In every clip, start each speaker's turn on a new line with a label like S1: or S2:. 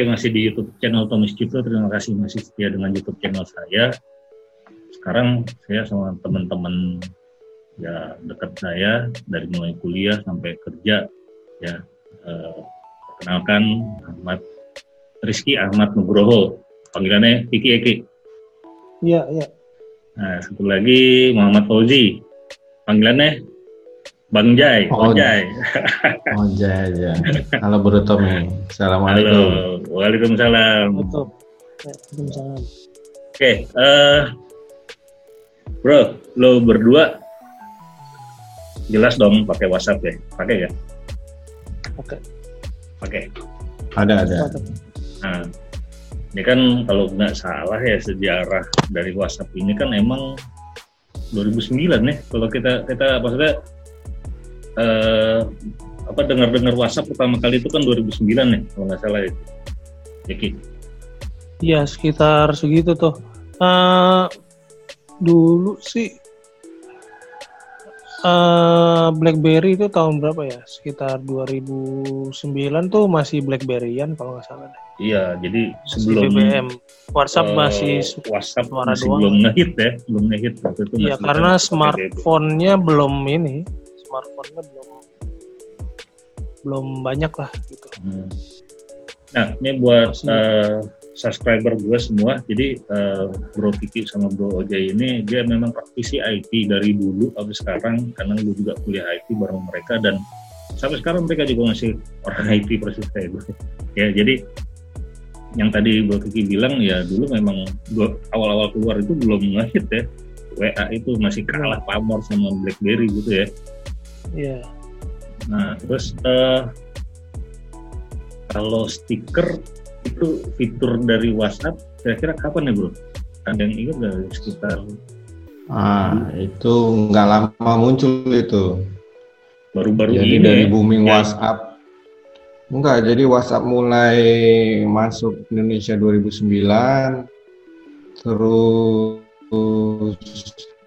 S1: Oke, masih di YouTube channel Thomas Cipto. Terima kasih masih setia dengan YouTube channel saya. Sekarang saya sama teman-teman ya dekat saya dari mulai kuliah sampai kerja ya eh, perkenalkan Ahmad Rizky Ahmad Nugroho panggilannya Kiki Eki
S2: Iya, iya.
S1: nah satu lagi Muhammad Fauzi panggilannya Bang Jai
S3: Oh,
S1: Bang Jai
S3: Oh iya iya. Halo Bro Tommy.
S1: halo
S3: Assalamualaikum.
S1: Waalaikumsalam
S2: Betul. Ya, Waalaikumsalam.
S1: Oke, eh bro, lo berdua jelas dong pakai WhatsApp ya, pakai ya,
S2: Oke.
S1: pakai.
S3: Ada ada.
S1: Nah, ini kan kalau nggak salah ya sejarah dari WhatsApp ini kan emang 2009 ya. Kalau kita kita maksudnya eh, apa dengar-dengar WhatsApp pertama kali itu kan 2009 ya, kalau nggak salah itu. Jadi,
S2: Iya, sekitar segitu tuh. Eh dulu sih eh BlackBerry itu tahun berapa ya? Sekitar 2009 tuh masih BlackBerryan kalau nggak salah deh.
S1: iya, jadi sebelum
S2: BBM. WhatsApp
S1: eh,
S2: masih
S1: WhatsApp
S2: suara
S1: masih
S2: doang.
S1: belum ngehit ya, belum ngehit waktu itu.
S2: Iya, karena
S1: pakai
S2: smartphone-nya belum ini, smartphone-nya belum belum banyak lah gitu.
S1: Hmm. Nah, ini buat eh, subscriber gue semua. Jadi eh, Bro Kiki sama Bro Ojai ini dia memang praktisi IT dari dulu sampai sekarang karena gue juga kuliah IT bareng mereka dan sampai sekarang mereka juga masih orang IT persis kayak gue. Ya, jadi yang tadi Bro Kiki bilang ya dulu memang awal-awal keluar itu belum ngehit ya. WA itu masih kalah pamor sama BlackBerry gitu ya.
S2: Iya.
S1: Nah, terus eh, kalau stiker itu fitur dari WhatsApp kira-kira kapan ya bro? Ada yang ingat nggak sekitar
S3: Ah itu nggak lama muncul itu.
S1: baru-baru
S3: Jadi
S1: ini
S3: dari
S1: ya?
S3: booming
S1: Ya.
S3: WhatsApp. Enggak, jadi WhatsApp mulai masuk Indonesia 2009 terus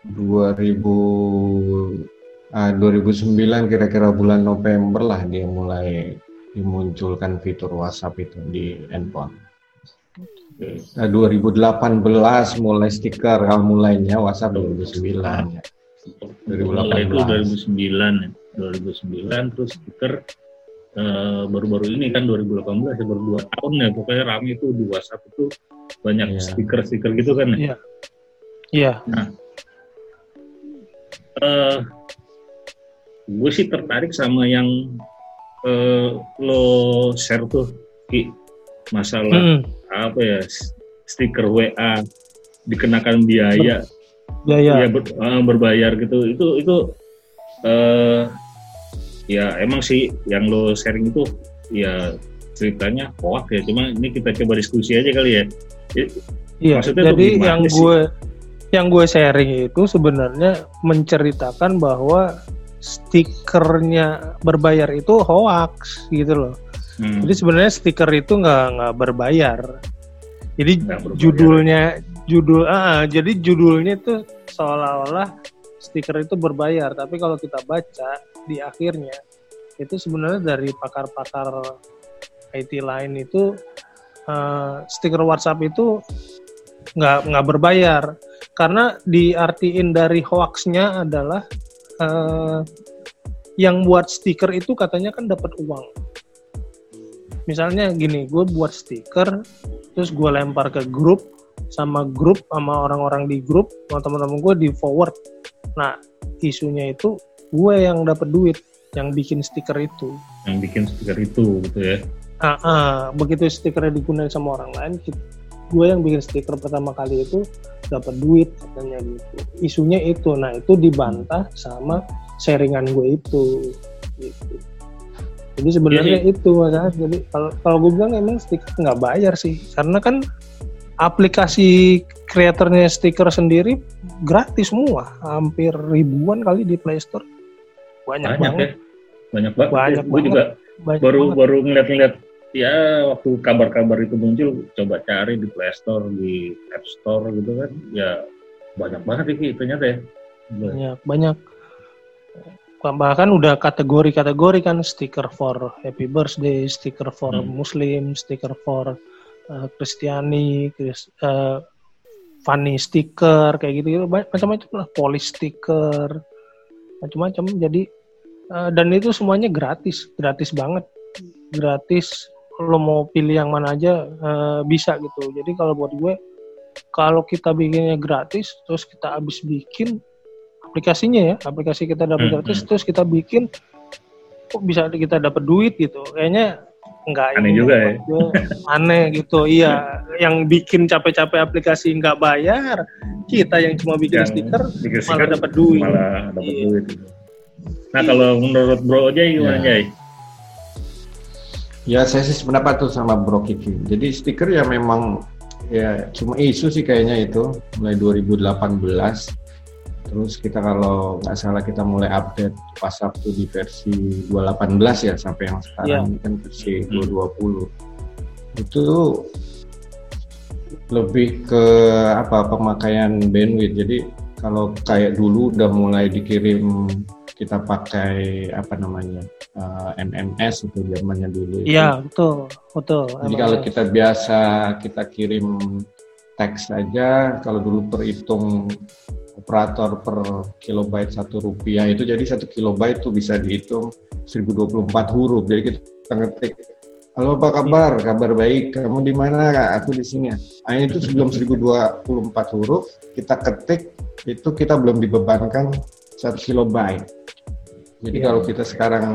S3: 2000 ah, 2009 kira-kira bulan November lah dia mulai dimunculkan fitur WhatsApp itu di handphone. Nah, 2018 mulai stiker kalau mulainya WhatsApp 2009 ya.
S1: Mulai itu
S3: 2018.
S1: 2009 ya. 2009 terus stiker eh, baru-baru ini kan 2018 ya baru dua tahun ya pokoknya rame itu di WhatsApp itu banyak
S3: Iya.
S1: stiker-stiker gitu kan ya.
S2: Iya. Iya.
S1: eh gue sih tertarik sama yang eh, lo share tuh Ki. Masalah
S2: Hmm,
S1: apa ya stiker WA dikenakan biaya.
S2: Ya ya.
S1: ber- eh, berbayar gitu. Itu itu eh ya emang sih yang lo sharing itu ya ceritanya hoax ya. Cuma ini kita coba diskusi aja kali ya.
S2: Iya,
S1: Maksudnya
S2: jadi yang
S1: sih?
S2: gue yang gue sharing itu sebenarnya menceritakan bahwa stikernya berbayar itu hoax gitu loh.
S1: Hmm,
S2: Jadi sebenarnya stiker itu nggak nggak berbayar. Jadi
S1: berbayar.
S2: judulnya judul ah jadi judulnya itu seolah-olah stiker itu berbayar, tapi kalau kita baca di akhirnya itu sebenarnya dari pakar-pakar IT lain itu eh, stiker WhatsApp itu nggak nggak berbayar karena diartiin dari hoaxnya adalah eh, yang buat stiker itu katanya kan dapat uang. Misalnya gini gue buat stiker terus gue lempar ke grup sama grup sama orang-orang di grup sama teman-teman gue di forward. Nah isunya itu gue yang dapat duit yang bikin stiker itu.
S1: Yang bikin stiker itu gitu ya?
S2: Ah, ah, begitu stikernya digunakan sama orang lain gue yang bikin stiker pertama kali itu dapat duit katanya gitu. Isunya itu. Nah itu dibantah sama sharingan gue itu gitu. Jadi sebenarnya itu masalah jadi kalau kalau gue bilang emang stiker nggak bayar sih. Karena kan aplikasi kreatornya stiker sendiri gratis semua. Hampir ribuan kali di Play Store. Banyak,
S1: banyak,
S2: banget.
S1: Ya banyak banget.
S2: Banyak
S1: gue
S2: banget.
S1: juga
S2: banyak
S1: baru
S2: banget.
S1: baru ngeliat-ngeliat ya waktu kabar-kabar itu muncul coba cari di Play Store di App Store gitu kan ya banyak banget Ki, ternyata ya
S2: banyak banyak bahkan udah kategori-kategori kan stiker for happy birthday, stiker for
S1: Hmm.
S2: muslim, stiker for uh, Kristiani, Chris- uh, funny stiker kayak gitu, Ba- macam-macam lah, polish stiker, macam-macam. Jadi uh, dan itu semuanya gratis, gratis banget, gratis. Lo mau pilih yang mana aja uh, bisa gitu. Jadi kalau buat gue, kalau kita bikinnya gratis, terus kita habis bikin aplikasinya ya, aplikasi kita dapat
S1: Hmm,
S2: gratis,
S1: hmm.
S2: terus kita bikin, kok bisa kita dapat duit gitu? Kayaknya enggak
S1: Aneh
S2: ini
S1: juga
S2: gue. aneh gitu iya yang bikin capek-capek aplikasi nggak bayar kita yang cuma bikin
S1: Yang
S2: stiker
S1: bikin
S2: malah
S1: stiker
S2: dapat duit
S1: malah dapat
S2: Iya.
S1: duit gitu. Nah kalau menurut Bro Ojai gimana. Jai?
S3: Ya saya sih sependapat tuh sama Bro Kiki. Jadi stiker ya memang ya cuma isu sih kayaknya itu mulai 2018. Terus kita kalau nggak salah kita mulai update WhatsApp tuh di versi 218 ya sampai yang sekarang ini kan versi
S1: Hmm.
S3: 220. Itu lebih ke apa pemakaian bandwidth. Jadi kalau kayak dulu udah mulai dikirim kita pakai apa namanya eh, MMS itu zamannya dulu
S2: iya betul betul
S3: Jadi kalau kita biasa kita kirim teks saja, kalau dulu perhitung operator per kilobyte satu rupiah itu jadi satu kilobyte itu bisa dihitung 1024 huruf. Jadi kita ngetik, halo apa kabar? Kabar baik. Kamu di mana? Aku di sini. Nah, itu sebelum 1024 huruf kita ketik itu kita belum dibebankan satu kilobyte. Jadi
S2: Iya.
S3: kalau kita sekarang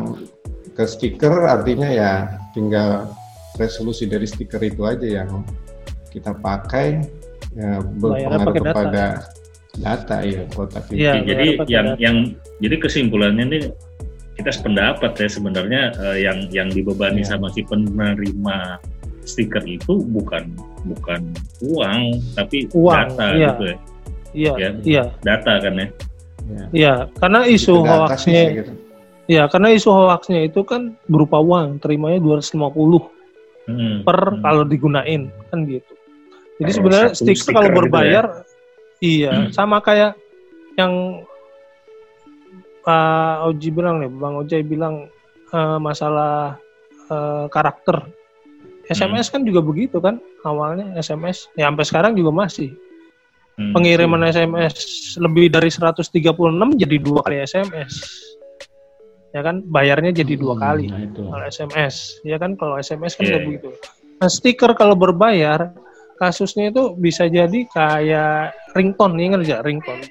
S3: ke stiker artinya ya tinggal resolusi dari stiker itu aja yang kita pakai ya berpengaruh
S2: pakai data.
S3: kepada data ya kuota TV.
S2: Iya,
S1: jadi yang
S2: data.
S1: yang jadi kesimpulannya nih kita sependapat ya sebenarnya eh, yang yang dibebani
S3: Iya.
S1: sama si penerima stiker itu bukan bukan uang tapi
S2: Uang,
S1: data
S2: iya.
S1: gitu ya
S2: iya
S1: Ya.
S2: iya
S1: data kan ya
S3: Ya.
S2: Iya karena isu hoaxnya
S3: gitu.
S2: iya karena isu hoaxnya itu kan berupa uang terimanya 250
S1: Hmm,
S2: per
S1: hmm.
S2: kalau digunain kan gitu. Jadi
S1: Kalau
S2: sebenarnya stiker,
S1: stiker
S2: kalau
S1: gitu
S2: berbayar iya
S1: Hmm.
S2: sama kayak yang Pak Oji bilang nih, Bang Ojai bilang eh, masalah eh, karakter. SMS kan juga begitu kan awalnya SMS ya sampai sekarang juga masih
S1: Hmm.
S2: pengiriman SMS lebih dari 136 jadi dua kali SMS ya kan bayarnya jadi dua
S3: Hmm,
S2: kali
S3: Nah, itu.
S2: kalau SMS ya kan kalau SMS kan
S1: Iya,
S2: udah
S1: iya.
S2: begitu nah stiker kalau berbayar kasusnya itu bisa jadi kayak ringtone ingat nggak ringtone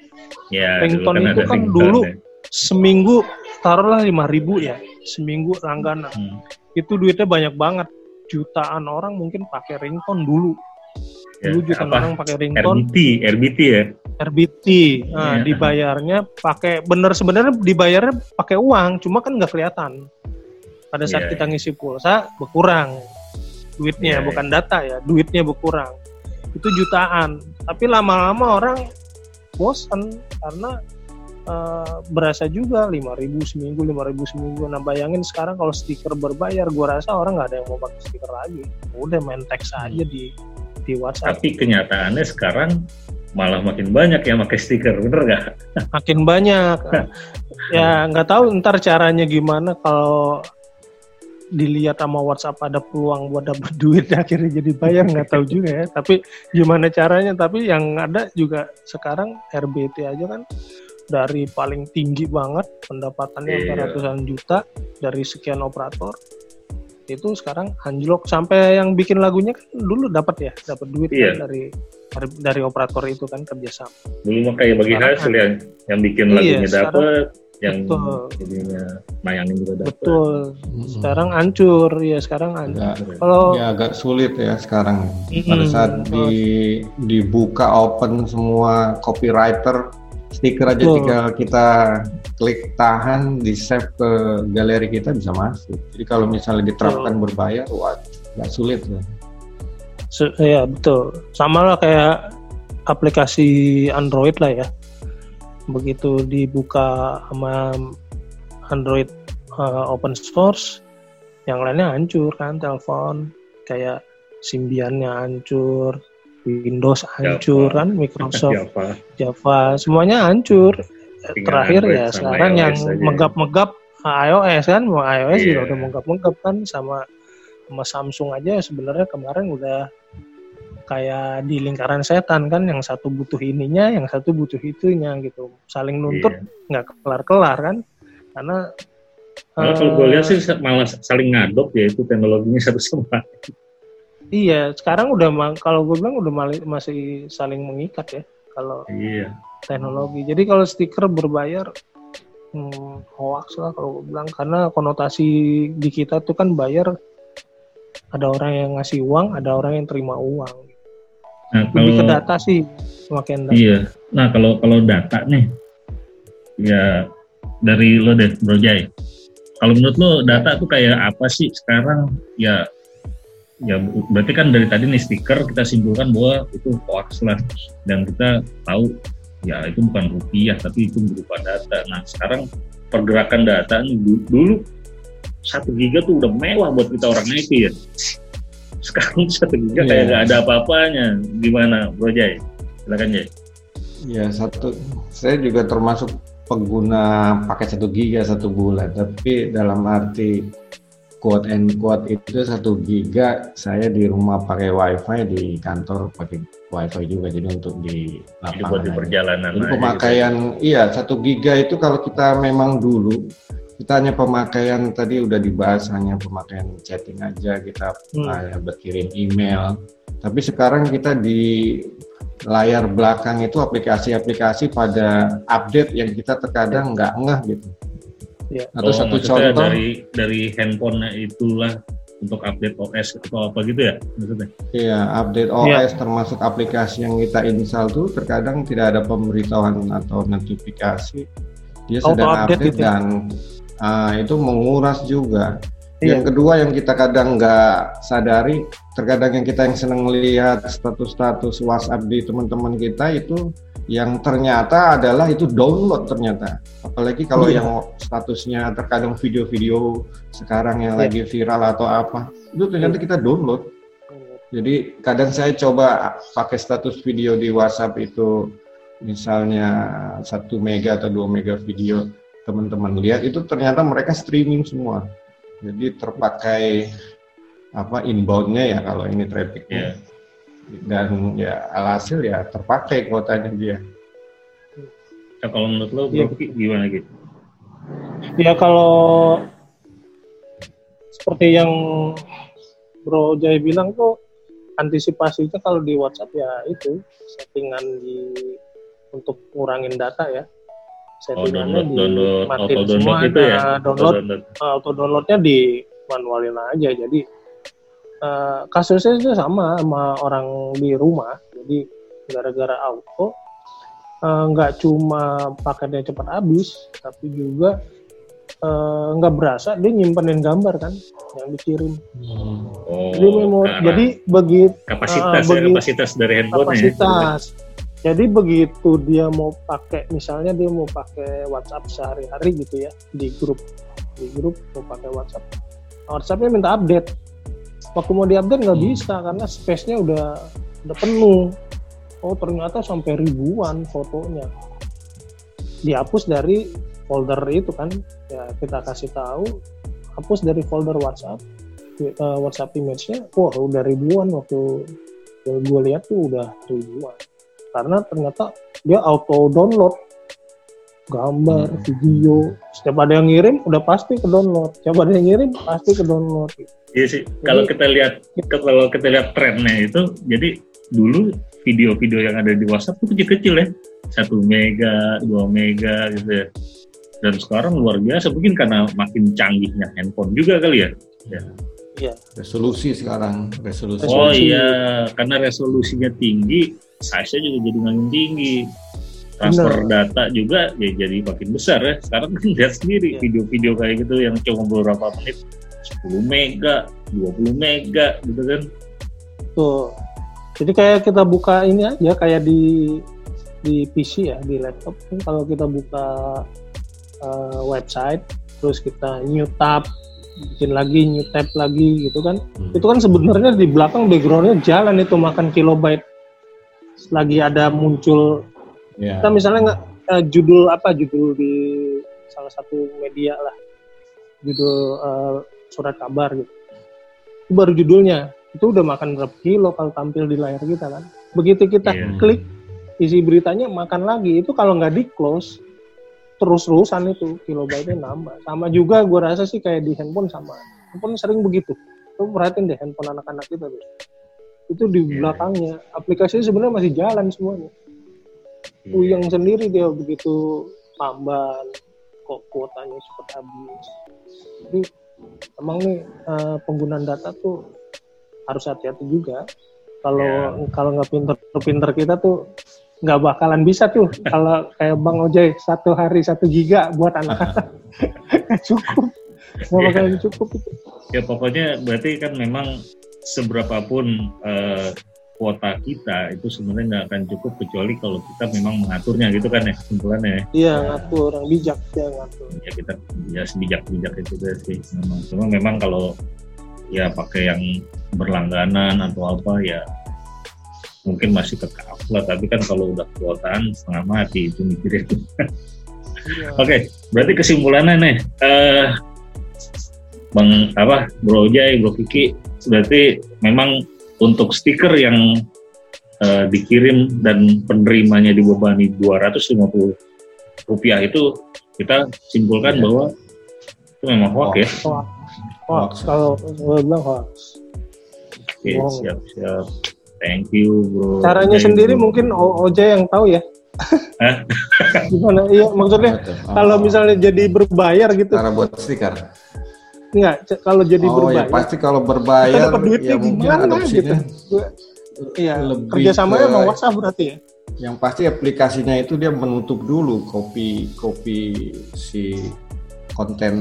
S1: ya,
S2: ringtone
S1: dulu
S2: itu
S1: ada
S2: kan
S1: ringtone
S2: dulu
S1: ya.
S2: seminggu taruhlah lima ribu ya seminggu langganan
S1: Hmm.
S2: itu duitnya banyak banget jutaan orang mungkin pakai ringtone dulu
S1: Ya,
S2: dulu
S1: apa?
S2: orang pakai ringtone.
S1: RBT RBT ya?
S2: RBT nah,
S1: Iya.
S2: dibayarnya pakai bener sebenarnya dibayarnya pakai uang cuma kan nggak kelihatan. Pada saat
S1: Iya,
S2: kita ngisi pulsa berkurang duitnya
S1: Iya,
S2: bukan data ya duitnya berkurang. Itu jutaan. Tapi lama-lama orang bosan karena eh, berasa juga 5000 seminggu 5000 seminggu. Nah bayangin sekarang kalau stiker berbayar gua rasa orang nggak ada yang mau pakai stiker lagi. Udah main teks aja di di WhatsApp.
S1: Tapi kenyataannya sekarang malah makin banyak yang pakai stiker bener nggak?
S2: Makin banyak. Ya nggak tahu ntar caranya gimana kalau dilihat sama WhatsApp ada peluang buat dapat duit akhirnya jadi bayar nggak tahu juga ya. Tapi gimana caranya? Tapi yang ada juga sekarang RBT aja kan dari paling tinggi banget pendapatannya
S1: Iya.
S2: ratusan juta dari sekian operator itu sekarang anjlok. Sampai yang bikin lagunya kan dulu dapat ya dapat duit
S1: Iya.
S2: kan dari dari operator itu kan kerjasama
S1: dulu mah kayak bagi
S2: Sekarang
S1: hasil yang yang bikin
S2: Iya,
S1: lagunya dapet yang
S2: Betul.
S1: jadinya nayangin juga dapet.
S2: Betul. Sekarang hancur. Ya sekarang hancur.
S3: Agak,
S2: kalau
S3: ya agak sulit ya sekarang. Pada saat di, dibuka open semua copywriter, stiker aja
S2: Betul.
S3: tinggal kita klik tahan, di save ke galeri kita bisa masuk. Jadi kalau misalnya diterapkan berbayar, wah agak sulit ya.
S2: se- ya betul sama lah kayak aplikasi Android lah ya begitu dibuka sama Android uh, open source yang lainnya hancur kan telepon kayak Symbian-nya hancur Windows hancur
S1: Java.
S2: kan Microsoft
S1: Java
S2: Java semuanya hancur
S1: Tinggal
S2: terakhir
S1: Android
S2: ya sekarang
S1: iOS
S2: yang megap-megap iOS kan, mau iOS juga
S1: Iya.
S2: udah megap-megap kan sama sama Samsung aja sebenarnya kemarin udah kayak di lingkaran setan kan, yang satu butuh ininya, yang satu butuh itunya gitu, saling nuntut
S1: Iya.
S2: nggak kelar-kelar kan, karena
S1: Malah kalau gue
S2: eh,
S1: lihat sih malah saling ngadop ya itu teknologinya satu sama.
S2: Iya, sekarang udah kalau gue bilang udah masih saling mengikat ya kalau
S1: Iya.
S2: teknologi. Jadi kalau stiker berbayar hmm, hoax lah kalau gue bilang karena konotasi di kita tuh kan bayar ada orang yang ngasih uang, ada orang yang terima uang.
S1: Nah
S2: Lebih ke
S1: kalau
S2: data sih semakin data.
S1: iya, nah kalau kalau data nih, ya dari lo deh Bro Jai. Kalau menurut lo data tuh kayak apa sih sekarang? Ya, ya berarti kan dari tadi nih stiker kita simpulkan bahwa itu hoax lah dan kita tahu ya itu bukan rupiah tapi itu berupa data. Nah sekarang pergerakan data nih du- dulu satu giga tuh udah mewah buat kita orang IT ya. Sekarang satu giga kayak
S3: Iya.
S1: nggak ada apa-apanya. Gimana Bro Jai? Silakan Jai.
S3: Ya satu, saya juga termasuk pengguna pakai satu giga satu bulan, tapi dalam arti quote and quote itu satu giga saya di rumah pakai wifi di kantor pakai wifi juga jadi untuk di lapangan.
S1: di perjalanan
S3: Jadi pemakaian iya satu giga itu kalau kita memang dulu kita hanya pemakaian tadi udah dibahas hanya pemakaian chatting aja kita
S2: Hmm.
S3: kayak berkirim email. Tapi sekarang kita di layar belakang itu aplikasi-aplikasi pada update yang kita terkadang nggak ngeh gitu.
S2: Iya.
S3: Atau
S1: Oh,
S3: satu contoh,
S1: dari dari handphonenya itulah untuk update OS atau apa gitu ya maksudnya?
S3: Iya, update OS termasuk aplikasi yang kita install tuh terkadang tidak ada pemberitahuan atau notifikasi. Dia
S2: Auto
S3: sedang
S2: update
S3: update
S2: gitu ya?
S3: dan ah, itu menguras juga.
S2: Iya.
S3: Yang kedua yang kita kadang nggak sadari, terkadang yang kita yang seneng lihat status-status WhatsApp di teman-teman kita itu yang ternyata adalah itu download ternyata. Apalagi kalau
S2: Iya.
S3: yang statusnya terkadang video-video sekarang yang
S2: Iya.
S3: lagi viral atau apa, itu ternyata kita download. Jadi kadang saya coba pakai status video di WhatsApp itu misalnya satu mega atau dua mega video teman-teman lihat itu ternyata mereka streaming semua. Jadi terpakai apa inboundnya ya kalau ini trafficnya. Dan ya alhasil ya terpakai kuotanya dia.
S1: Nah, kalau menurut lo Ki, gimana gitu?
S2: Ya kalau seperti yang Bro Jai bilang tuh antisipasinya kalau di WhatsApp ya itu settingan di untuk ngurangin data ya.
S1: Oh
S2: Settingannya
S1: download download auto download
S2: semua,
S1: itu ya?
S2: nah,
S1: Auto
S2: download
S1: download.
S2: auto downloadnya di manualin aja jadi eh, kasusnya itu sama sama orang di rumah. Jadi gara-gara auto eh, nggak cuma paketnya cepat habis tapi juga eh, nggak berasa dia nyimpenin gambar kan yang dikirim
S1: Oh,
S2: jadi memori
S1: karena
S2: jadi begitu
S1: kapasitas
S2: ah,
S1: ya,
S2: bagi-
S1: kapasitas dari handphone ya.
S2: kapasitas. Jadi begitu dia mau pakai misalnya dia mau pakai WhatsApp sehari-hari gitu ya di grup di grup mau pakai WhatsApp. WhatsAppnya minta update waktu mau diupdate nggak
S3: Hmm.
S2: bisa karena space-nya udah udah penuh. Oh ternyata sampai ribuan fotonya. Dihapus dari folder itu kan. Ya kita kasih tahu hapus dari folder WhatsApp eh, WhatsApp image-nya. Wah udah ribuan waktu gue lihat tuh udah ribuan. Karena ternyata dia auto download gambar,
S3: Hmm.
S2: video, setiap ada yang ngirim udah pasti ke download, setiap ada yang ngirim pasti ke download.
S1: Iya sih. Kalau kita lihat kalau kita lihat trennya itu, jadi dulu video-video yang ada di WhatsApp itu kecil-kecil ya, satu mega, dua mega gitu ya. Dan sekarang luar biasa, mungkin karena makin canggihnya handphone juga kali ya.
S3: Resolusi sekarang, resolusi.
S1: Oh
S2: Resolusi.
S1: iya, karena resolusinya tinggi, size-nya juga jadi makin tinggi. Transfer data juga ya jadi makin besar ya. Sekarang kan lihat sendiri
S2: Iya.
S1: video-video kayak gitu yang cuma beberapa menit, 10 mega, 20 mega gitu kan.
S2: Tuh. Jadi kayak kita buka ini aja kayak di di PC ya, di laptop kan kalau kita buka eh, website terus kita new tab bikin lagi new tab lagi gitu kan
S3: Hmm.
S2: itu kan sebenarnya di belakang backgroundnya jalan itu makan kilobyte lagi ada muncul
S3: Ya.
S2: kita misalnya nggak uh, judul apa judul di salah satu media lah. Judul uh, surat kabar gitu. Itu baru judulnya. Itu udah makan berapa kilo kalau tampil di layar kita kan? Begitu kita yeah. klik isi beritanya makan lagi. Itu kalau nggak di close terus-terusan itu kilobyte-nya nambah. Sama juga gue rasa sih kayak di handphone sama. Handphone sering begitu. Lu perhatiin deh handphone anak-anak kita tuh itu di yeah. belakangnya. Aplikasinya sebenarnya masih jalan semuanya yeah. yang sendiri dia begitu tambahan kok kuotanya cepat habis jadi emang nih uh, penggunaan data tuh harus hati-hati juga kalau yeah. kalau nggak pinter-pinter kita tuh nggak bakalan bisa tuh kalau kayak Bang Ojay satu hari satu giga buat anak-anak cukup nggak iya. bakalan cukup itu.
S1: Ya pokoknya berarti kan memang seberapapun uh, kuota kita itu sebenarnya nggak akan cukup kecuali kalau kita memang mengaturnya gitu kan ya kesimpulannya ya.
S2: Iya ngatur orang bijak ya ngatur.
S1: Ya kita ya sebijak bijak itu sih memang. Cuma memang kalau ya pakai yang berlangganan atau apa ya mungkin masih ke lah tapi kan kalau udah kuotaan setengah mati itu mikirin iya. oke okay, berarti kesimpulannya nih uh, bang apa Bro Jai Bro Kiki berarti memang untuk stiker yang uh, dikirim dan penerimanya dibebani 250 rupiah itu kita simpulkan yeah. bahwa itu memang hoax ya
S2: hoax, kalau bilang hoax
S1: Oke, okay, siap siap. Thank you, bro.
S2: Caranya Thank sendiri bro. mungkin Oja yang tahu ya. Gimana? Iya, maksudnya oh. kalau misalnya jadi berbayar gitu.
S3: Cara buat stiker.
S2: Enggak, kalau jadi oh, berbayar.
S3: Ya, pasti kalau berbayar ya mungkin adopsinya. Gitu.
S2: Iya, kerjasamanya sama WhatsApp berarti ya.
S3: Yang pasti aplikasinya itu dia menutup dulu kopi kopi si konten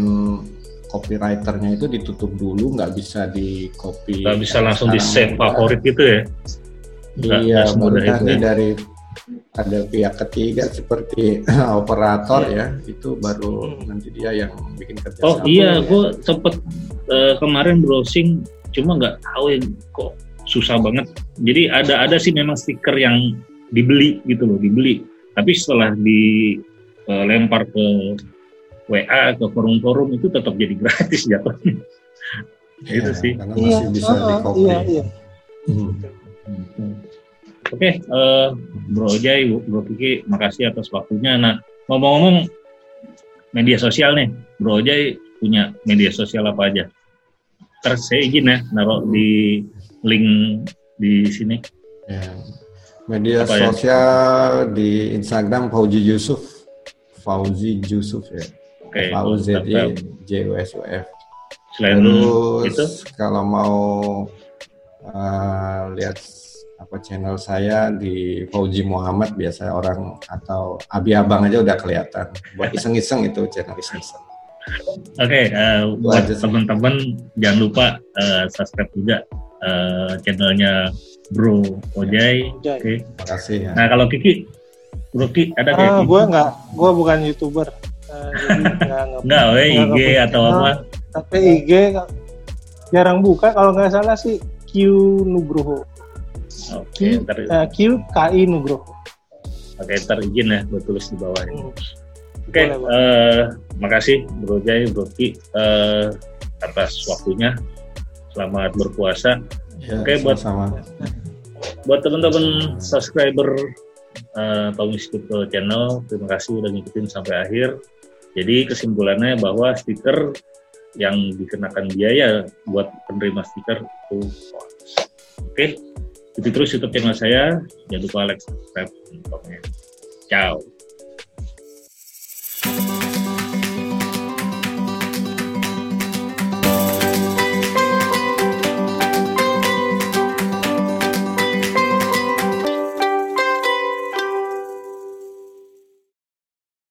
S3: copywriternya itu ditutup dulu nggak bisa di copy
S1: nggak bisa langsung di save favorit gitu ya
S3: nggak, iya nanti ya. dari ada pihak ketiga seperti operator ya itu baru hmm. nanti dia yang bikin kerja
S1: oh iya ya. gue sempet uh, kemarin browsing cuma nggak tahu ya kok susah banget jadi ada ada sih memang stiker yang dibeli gitu loh dibeli tapi setelah dilempar eh, ke WA ke forum-forum itu tetap jadi gratis jatuhnya. Ya, itu sih.
S3: Karena masih iya, bisa oh, di copy. Iya, iya.
S1: Hmm. Oke, okay, uh, eh, Bro Ojai, Bro Kiki, makasih atas waktunya. Nah, ngomong-ngomong media sosial nih, Bro Ojai punya media sosial apa aja? Terus saya izin ya, naruh di link di sini.
S3: Ya. Media apa ya? sosial ya? di Instagram Fauzi Yusuf, Fauzi Yusuf ya.
S1: Oke.
S3: Okay. Z J U S U F.
S1: Selain
S3: Terus itu? kalau mau uh, lihat apa channel saya di Fauji Muhammad biasa orang atau Abi Abang aja udah kelihatan. Buat iseng-iseng itu channel iseng-iseng.
S1: Oke, okay, uh, buat teman-teman jangan lupa uh, subscribe juga uh, channelnya Bro Ojai.
S3: Oke. Okay. Terima kasih. Ya.
S1: Nah kalau Kiki, Bro Kiki ada
S2: uh, Gue nggak, gue bukan youtuber.
S1: Uh, nggak, nggak, IG atau apa?
S2: Tapi IG jarang buka kalau nggak salah sih Q Nugroho.
S1: Oke, okay,
S2: Q, uh, Q KI Nugroho.
S1: Oke, okay, ntar izin ya, gue tulis di bawah ini. Hmm. Oke, okay, uh, makasih Bro Jai, Bro Ki uh, atas waktunya. Selamat berpuasa.
S3: Ya, Oke, okay, buat sama.
S1: buat teman-teman subscriber uh, Tommy Crypto Channel, terima kasih udah ngikutin sampai akhir. Jadi kesimpulannya bahwa stiker yang dikenakan biaya buat penerima stiker itu Oke, itu terus YouTube channel saya. Jangan lupa like, subscribe, dan komen. Ciao.